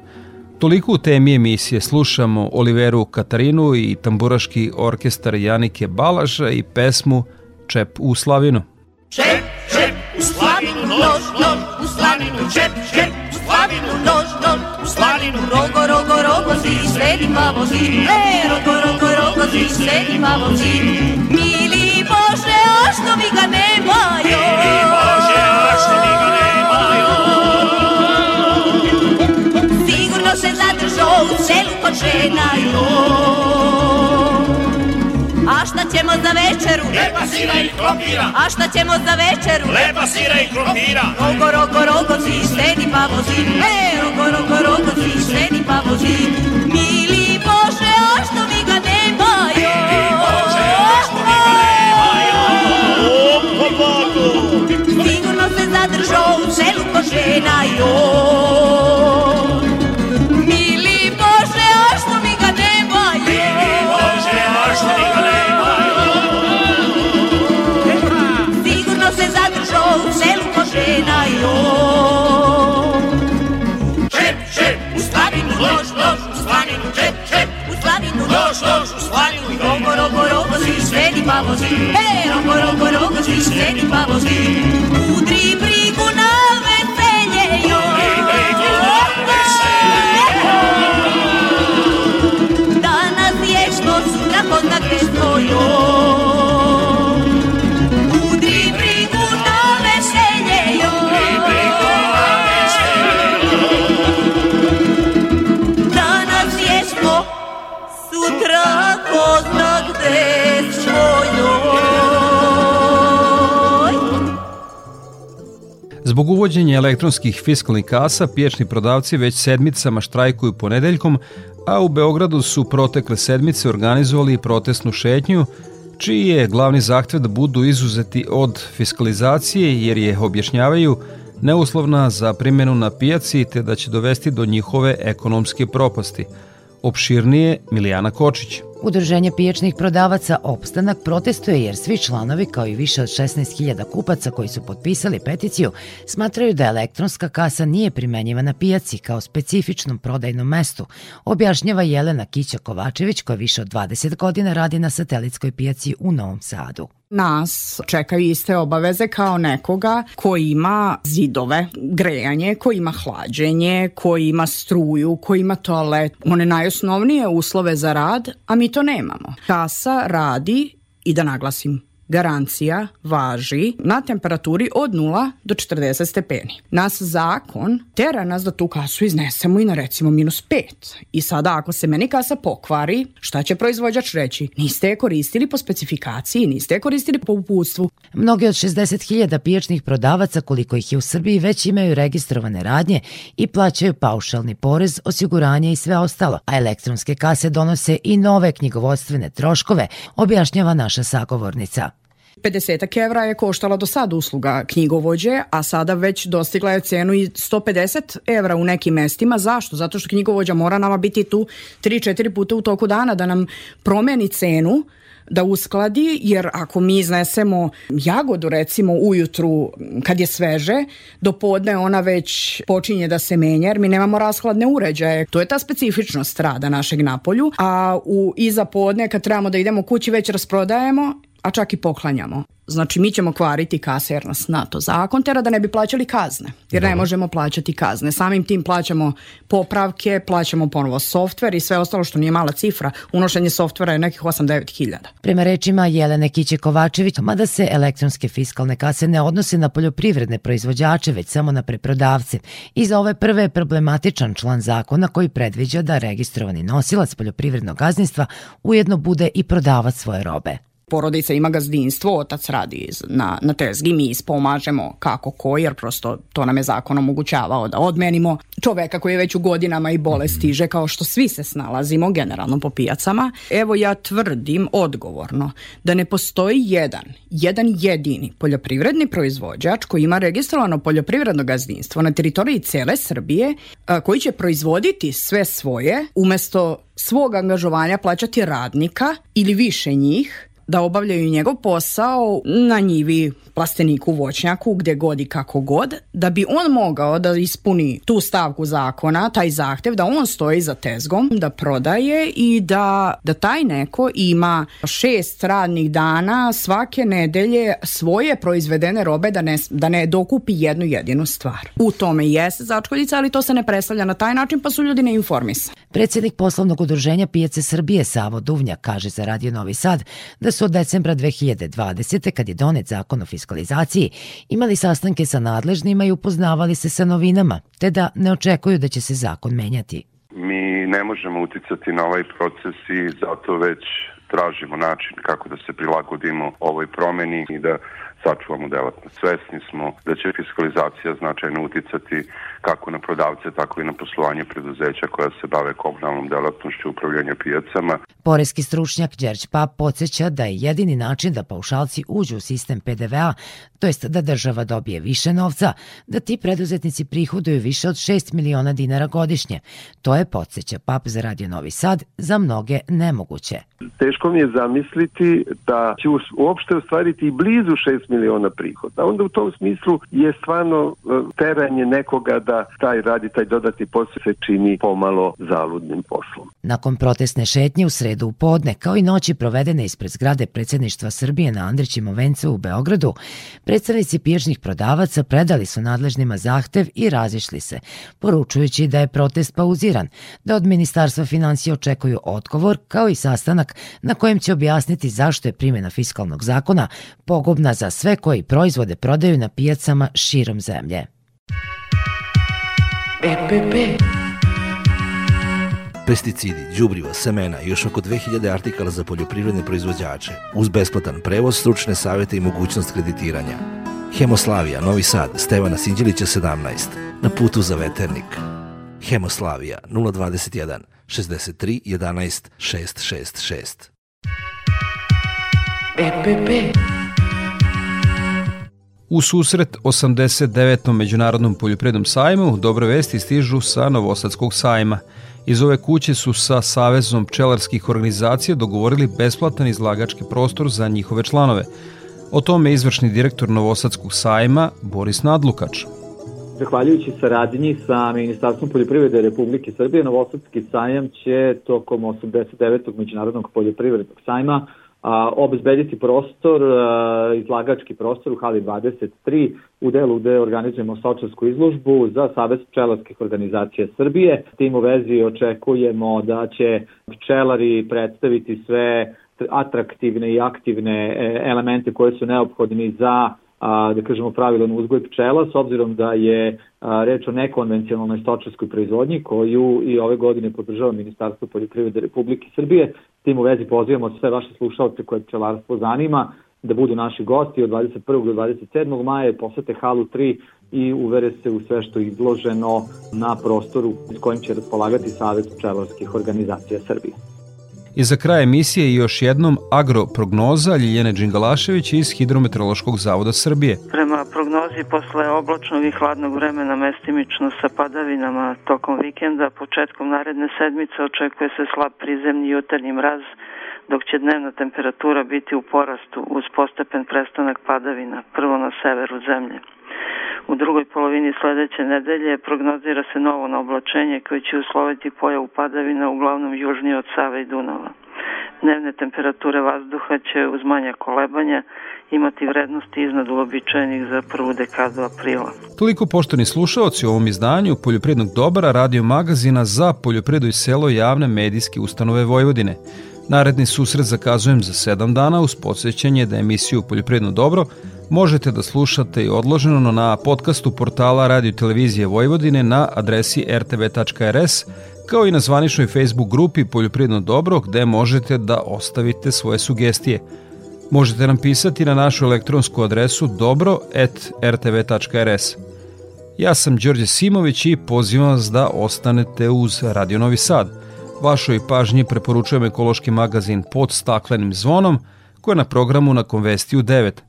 Toliko u temi emisije slušamo Oliveru Katarinu i tamburaški orkestar Janike Balaža i pesmu Čep u Slavinu. Čep, čep, u Slavinu, nož, nož, u Slavinu, čep, čep, u Slavinu, nož, nož, u Slavinu, rogo, rogo, rogo, zi, sledi mamo, zi, e, rogo, rogo, rogo, zi, sledi mamo, zi, mili Bože, a što mi ga nemaju? Mili Bože, a što mi selu kod žena, joj. A šta ćemo za večeru? Leba sira i krompira. A šta ćemo za večeru? Leba sira i krompira. Rogo, rogo, rogo, zi, sledi pa vozi. E, rogo, rogo, rogo, zi, sledi pa vozi. Mili Bože, a što mi ga nemaju? Mili Bože, a što mi ga nemaju? Sigurno se zadržao u selu ko žena, joj. Sledi pa vozi, e, rogo, rogo, rogo, si Zbog uvođenja elektronskih fiskalnih kasa, piječni prodavci već sedmicama štrajkuju ponedeljkom, a u Beogradu su protekle sedmice organizovali protestnu šetnju, čiji je glavni zahtev da budu izuzeti od fiskalizacije jer je, objašnjavaju, neuslovna za primjenu na pijaci te da će dovesti do njihove ekonomske propasti. Opširnije Milijana Kočić. Udruženje pijačnih prodavaca Opstanak protestuje jer svi članovi, kao i više od 16.000 kupaca koji su potpisali peticiju, smatraju da elektronska kasa nije primenjiva na pijaci kao specifičnom prodajnom mestu, objašnjava Jelena Kića-Kovačević koja više od 20 godina radi na satelitskoj pijaci u Novom Sadu. Nas čekaju iste obaveze kao nekoga koji ima zidove, grejanje, koji ima hlađenje, koji ima struju, koji ima toalet, one najosnovnije uslove za rad, a mi to nemamo. Kasa radi, i da naglasim, garancija važi na temperaturi od 0 do 40 stepeni. Nas zakon tera nas da tu kasu iznesemo i na recimo minus 5. I sada ako se meni kasa pokvari, šta će proizvođač reći? Niste je koristili po specifikaciji, niste je koristili po uputstvu. Mnogi od 60.000 pijačnih prodavaca, koliko ih je u Srbiji, već imaju registrovane radnje i plaćaju paušalni porez, osiguranje i sve ostalo, a elektronske kase donose i nove knjigovodstvene troškove, objašnjava naša sagovornica. 50 evra je koštala do sada usluga knjigovođe, a sada već dostigla je cenu i 150 evra u nekim mestima. Zašto? Zato što knjigovođa mora nama biti tu 3-4 puta u toku dana da nam promeni cenu da uskladi, jer ako mi iznesemo jagodu recimo ujutru kad je sveže, do podne ona već počinje da se menja jer mi nemamo rashladne uređaje. To je ta specifičnost rada našeg napolju, a u iza podne kad trebamo da idemo kući već rasprodajemo a čak i poklanjamo. Znači mi ćemo kvariti kase jer nas na to zakon tera da ne bi plaćali kazne. Jer ne možemo plaćati kazne. Samim tim plaćamo popravke, plaćamo ponovo softver i sve ostalo što nije mala cifra. Unošenje softvera je nekih 8-9 hiljada. Prema rečima Jelene Kiće-Kovačević, mada se elektronske fiskalne kase ne odnose na poljoprivredne proizvođače, već samo na preprodavce. I za ove prve je problematičan član zakona koji predviđa da registrovani nosilac poljoprivrednog gazdinstva ujedno bude i prodavac svoje robe porodica ima gazdinstvo, otac radi na, na tezgi, mi ispomažemo kako ko, jer prosto to nam je zakon omogućavao da odmenimo čoveka koji je već u godinama i bolest stiže, kao što svi se snalazimo generalno po pijacama. Evo ja tvrdim odgovorno da ne postoji jedan, jedan jedini poljoprivredni proizvođač koji ima registrovano poljoprivredno gazdinstvo na teritoriji cele Srbije a, koji će proizvoditi sve svoje umesto svog angažovanja plaćati radnika ili više njih da obavljaju njegov posao na njivi, plasteniku, voćnjaku, gde god i kako god, da bi on mogao da ispuni tu stavku zakona, taj zahtev, da on stoji za tezgom, da prodaje i da, da taj neko ima šest radnih dana svake nedelje svoje proizvedene robe da ne, da ne dokupi jednu jedinu stvar. U tome jeste začkoljica, ali to se ne predstavlja na taj način, pa su ljudi neinformisani. Predsjednik poslovnog udruženja Pijace Srbije Savo Duvnja kaže za Radio Novi Sad da su od decembra 2020. kad je donet zakon o fiskalizaciji imali sastanke sa nadležnima i upoznavali se sa novinama, te da ne očekuju da će se zakon menjati. Mi ne možemo uticati na ovaj proces i zato već tražimo način kako da se prilagodimo ovoj promeni i da sačuvamo delatnost. Svesni smo da će fiskalizacija značajno uticati kako na prodavce, tako i na poslovanje preduzeća koja se bave komunalnom delatnošću upravljanja pijacama. Poreski stručnjak Đerć Pap podsjeća da je jedini način da paušalci uđu u sistem PDV-a, to jest da država dobije više novca, da ti preduzetnici prihoduju više od 6 miliona dinara godišnje. To je, podsjeća Pap za Radio Novi Sad, za mnoge nemoguće. Teško mi je zamisliti da će uopšte ostvariti i blizu 6 miliona prihoda. Onda u tom smislu je stvarno e, teranje nekoga da taj radi, taj dodatni posao se čini pomalo zaludnim poslom. Nakon protestne šetnje u sredu u podne, kao i noći provedene ispred zgrade predsjedništva Srbije na Andrićima vencu u Beogradu, predstavnici pijačnih prodavaca predali su nadležnima zahtev i razišli se, poručujući da je protest pauziran, da od Ministarstva financija očekuju odgovor kao i sastanak na kojem će objasniti zašto je primjena fiskalnog zakona pogubna za sve koji proizvode prodaju na pijacama širom zemlje. EPP Pesticidi, đubriva, semena i još oko 2000 artikala za poljoprivredne proizvođače, uz besplatan prevoz, stručne savjete i mogućnost kreditiranja. Hemoslavija, Novi Sad, Stevana Sinđelića 17, na putu za veternik. Hemoslavija 021 63 11 666. EPP U susret 89. Međunarodnom poljoprednom sajmu dobre vesti stižu sa Novosadskog sajma. Iz ove kuće su sa Savezom pčelarskih organizacija dogovorili besplatan izlagački prostor za njihove članove. O tome je izvršni direktor Novosadskog sajma Boris Nadlukač. Zahvaljujući saradnji sa Ministarstvom poljoprivrede Republike Srbije, Novosadski sajam će tokom 89. Međunarodnog poljoprivrednog sajma a, obezbediti prostor, a, izlagački prostor u hali 23 u delu gde organizujemo sočarsku izložbu za Savez pčelarskih organizacija Srbije. S tim u vezi očekujemo da će pčelari predstaviti sve atraktivne i aktivne e, elemente koje su neophodni za a, da kažemo pravilan uzgoj pčela s obzirom da je a, reč o nekonvencionalnoj stočarskoj proizvodnji koju i ove godine podržava Ministarstvo poljoprivrede Republike Srbije. Tim u vezi pozivamo sve vaše slušalce koje pčelarstvo zanima da budu naši gosti od 21. do 27. maja posete halu 3 i uvere se u sve što je izloženo na prostoru s kojim će raspolagati Savez pčelarskih organizacija Srbije. I za kraj emisije još jednom agroprognoza Ljiljene Đingalašević iz Hidrometeorološkog zavoda Srbije. Prema prognozi posle oblačnog i hladnog vremena mestimično sa padavinama tokom vikenda, početkom naredne sedmice očekuje se slab prizemni jutarnji mraz, dok će dnevna temperatura biti u porastu uz postepen prestanak padavina, prvo na severu zemlje. U drugoj polovini sledeće nedelje prognozira se novo naoblačenje koje će usloviti pojavu padavina uglavnom južnije od Save i Dunava. Dnevne temperature vazduha će uz manja kolebanja imati vrednosti iznad uobičajenih za prvu dekadu aprila. Toliko poštovni slušalci u ovom izdanju Poljoprednog dobara radio magazina za poljopredu i selo javne medijske ustanove Vojvodine. Naredni susret zakazujem za 7 dana uz podsjećanje da emisiju Poljopredno dobro možete da slušate i odloženo na podcastu portala Radio Televizije Vojvodine na adresi rtv.rs kao i na zvaničnoj Facebook grupi Poljoprivredno dobro gde možete da ostavite svoje sugestije. Možete nam pisati na našu elektronsku adresu dobro.rtv.rs. Ja sam Đorđe Simović i pozivam vas da ostanete uz Radio Novi Sad. Vašoj pažnji preporučujem ekološki magazin pod staklenim zvonom koji je na programu na Konvesti u 9.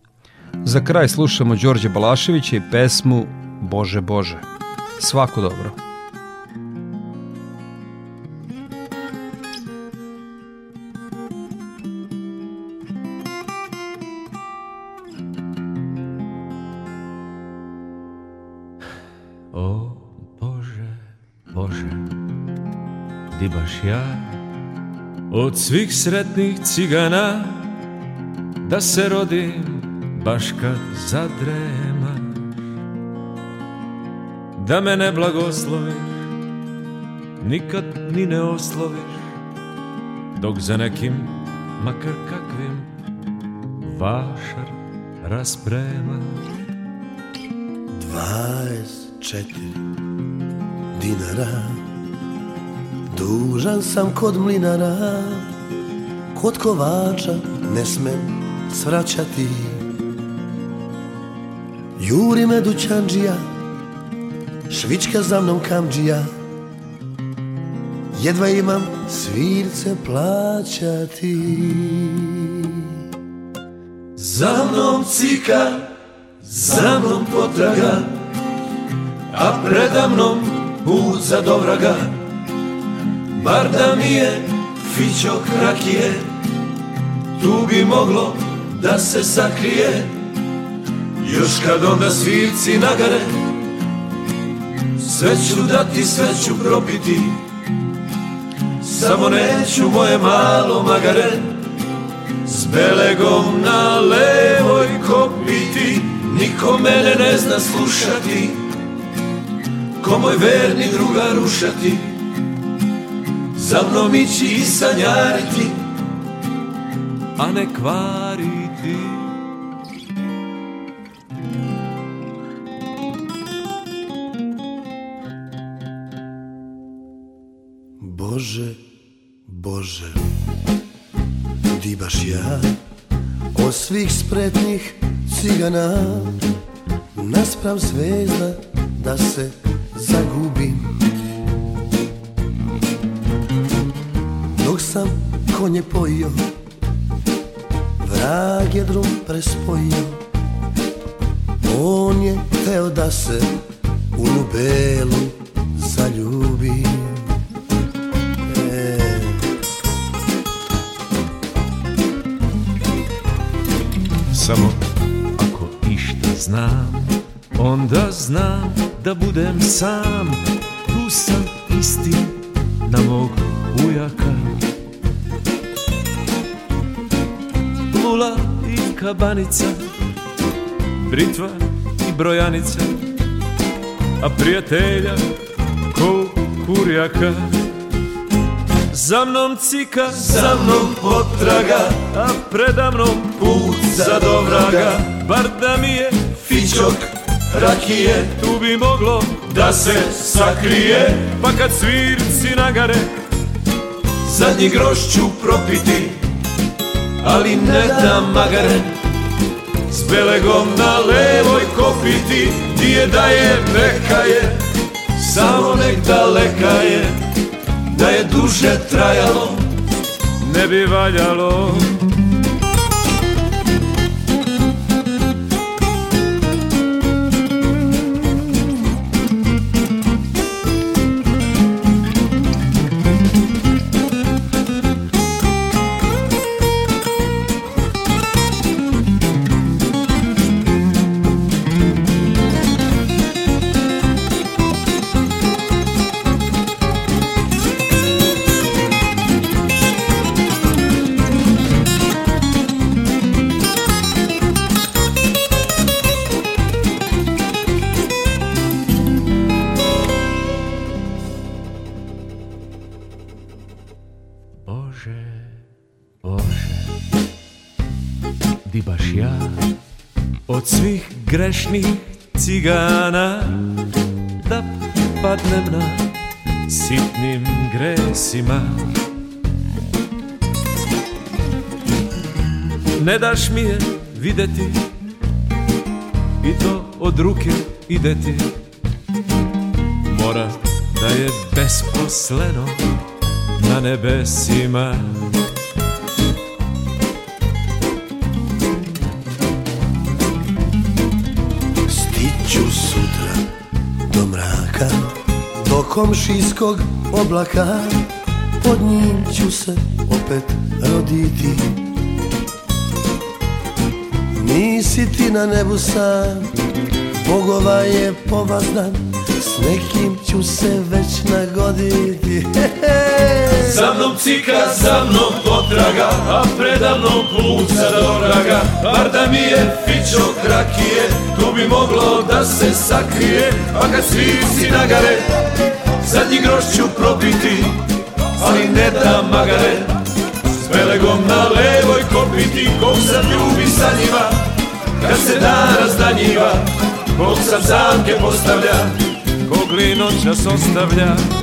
Za kraj slušamo Đorđe Balaševića i pesmu Bože Bože. Svako dobro. O Bože, Bože, ja od svih sretnih cigana da se rodim baš kad zadrema. Da me ne blagosloviš Nikad ni ne osloviš Dok za nekim, makar kakvim Vašar rasprema. 24 dinara Dužan sam kod mlinara Kod kovača ne smem svraćati Juri me dućanđija Švička za mnom kamđija. Jedva imam svirce plaćati. Za mnom cika, za mnom potraga A preda mnom put za dovraga. Bar da mi je fićok rakije Tu bi moglo da se sakrije Još kad onda svirci nagare Sve ću dati, sve ću propiti Samo neću moje malo magare S belegom na levoj kopiti. Niko mene ne zna slušati Ko moj verni druga rušati Za mnom ići i sanjariti A ne kvariti Bože, Bože, di baš ja Od svih spretnih cigana Nasprav zvezda da se zagubim. Dok sam konje pojio Vrag je drum prespojio. On je teo da se u Lubelu Samo ako išta znam Onda znam da budem sam. Tu sam isti na mog ujaka. Lula i kabanica Britva i brojanica A prijatelja ko kurjaka Za mnom cika, za mnom potraga A preda mnom put za dovraga Bar da mi je fićok rakije Tu bi moglo da se sakrije. Pa kad svirci nagare Zadnji groš ću propiti Ali ne da magare. S belegom na levoj kopiti Di je da je neka je Samo nek daleka je Da je duže trajalo Ne bi valjalo grešnih cigana da padnem na sitnim gresima. Ne daš mi je videti i to od ruke ide ti. Mora da je besposleno na nebesima komšijskog oblaka. Pod njim ću se opet roditi. Nisi ti na nebu sam Bogova je povazdan S nekim ću se već nagoditi. Za mnom cika, za mnom potraga A predavnom puca doraga. Bar da mi je fičo krakije Tu bi moglo da se sakrije A kad svi si nagare Zadnji groš ću probiti, ali ne da magare S belegom na levoj kopiti, kog sam ljubi sa njima Kad se dan razdanjiva, kog sam zamke postavlja Kog linoća ostavlja.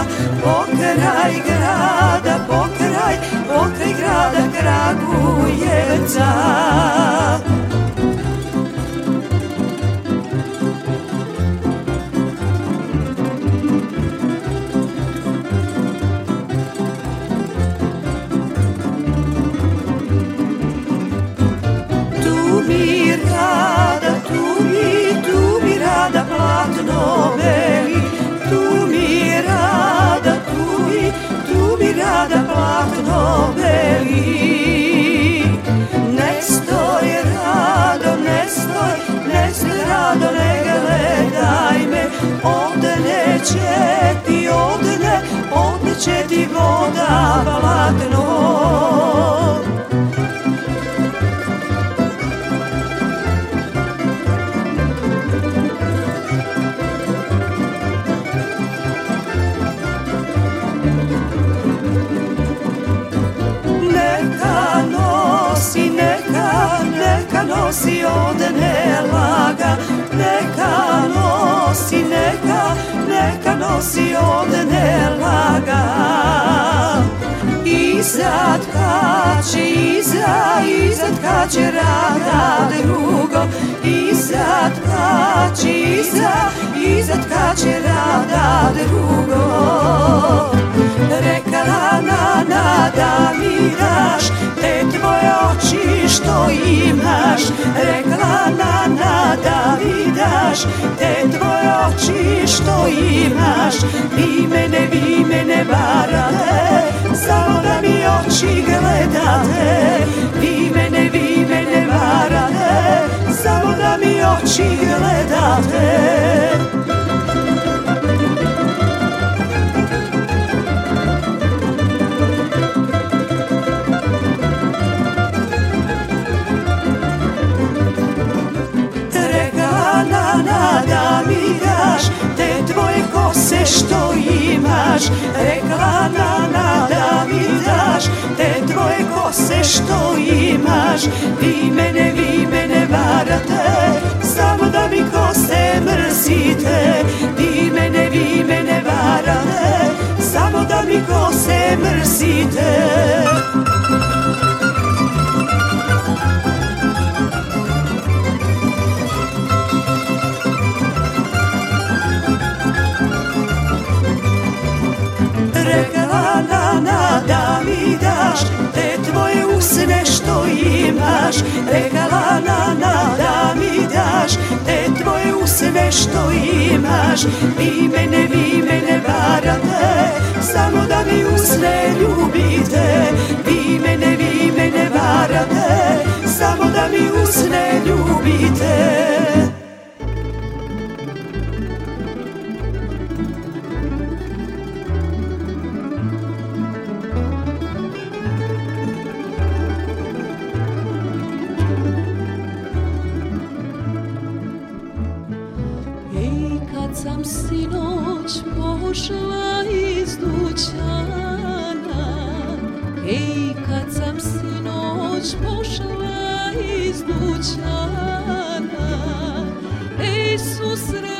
grada, pokraj grada, pokraj, pokraj grada Kragujevca. Tu mi rada, tu mi, tu mi rada, platno zlato beli Nek stoj rado, ne stoj, ne stoj rado, ne gledaj me. Ovde neće ti, ovde ne, ovde će ti voda palatno nosi ovde nelaga Neka nosi, neka, neka nosi ovde nelaga Izad kače, iza, izad kače rada drugo. Izad kače, iza, izad kače rada drugo. Rekala na nada miraš te što imaš Rekla nana da vidaš Te tvoje oči što imaš Vi mene, vi mene varate Samo da mi oči gledate Vi mene, vi mene varate Samo da mi oči gledate. Što imaš Rekla Nana da mi daš. Te tvoje kose što imaš Vi mene, vi mene varate. Samo da mi kose mrzite Vi mene, vi mene varate. Samo da mi kose mrzite imaš Rekala nana da mi daš Te tvoje usne što imaš. Vi mene, vi mene varate Samo da mi usne ljubite. Vi mene, vi mene varate Samo da mi usne ljubite pošla iz dućana Ej susret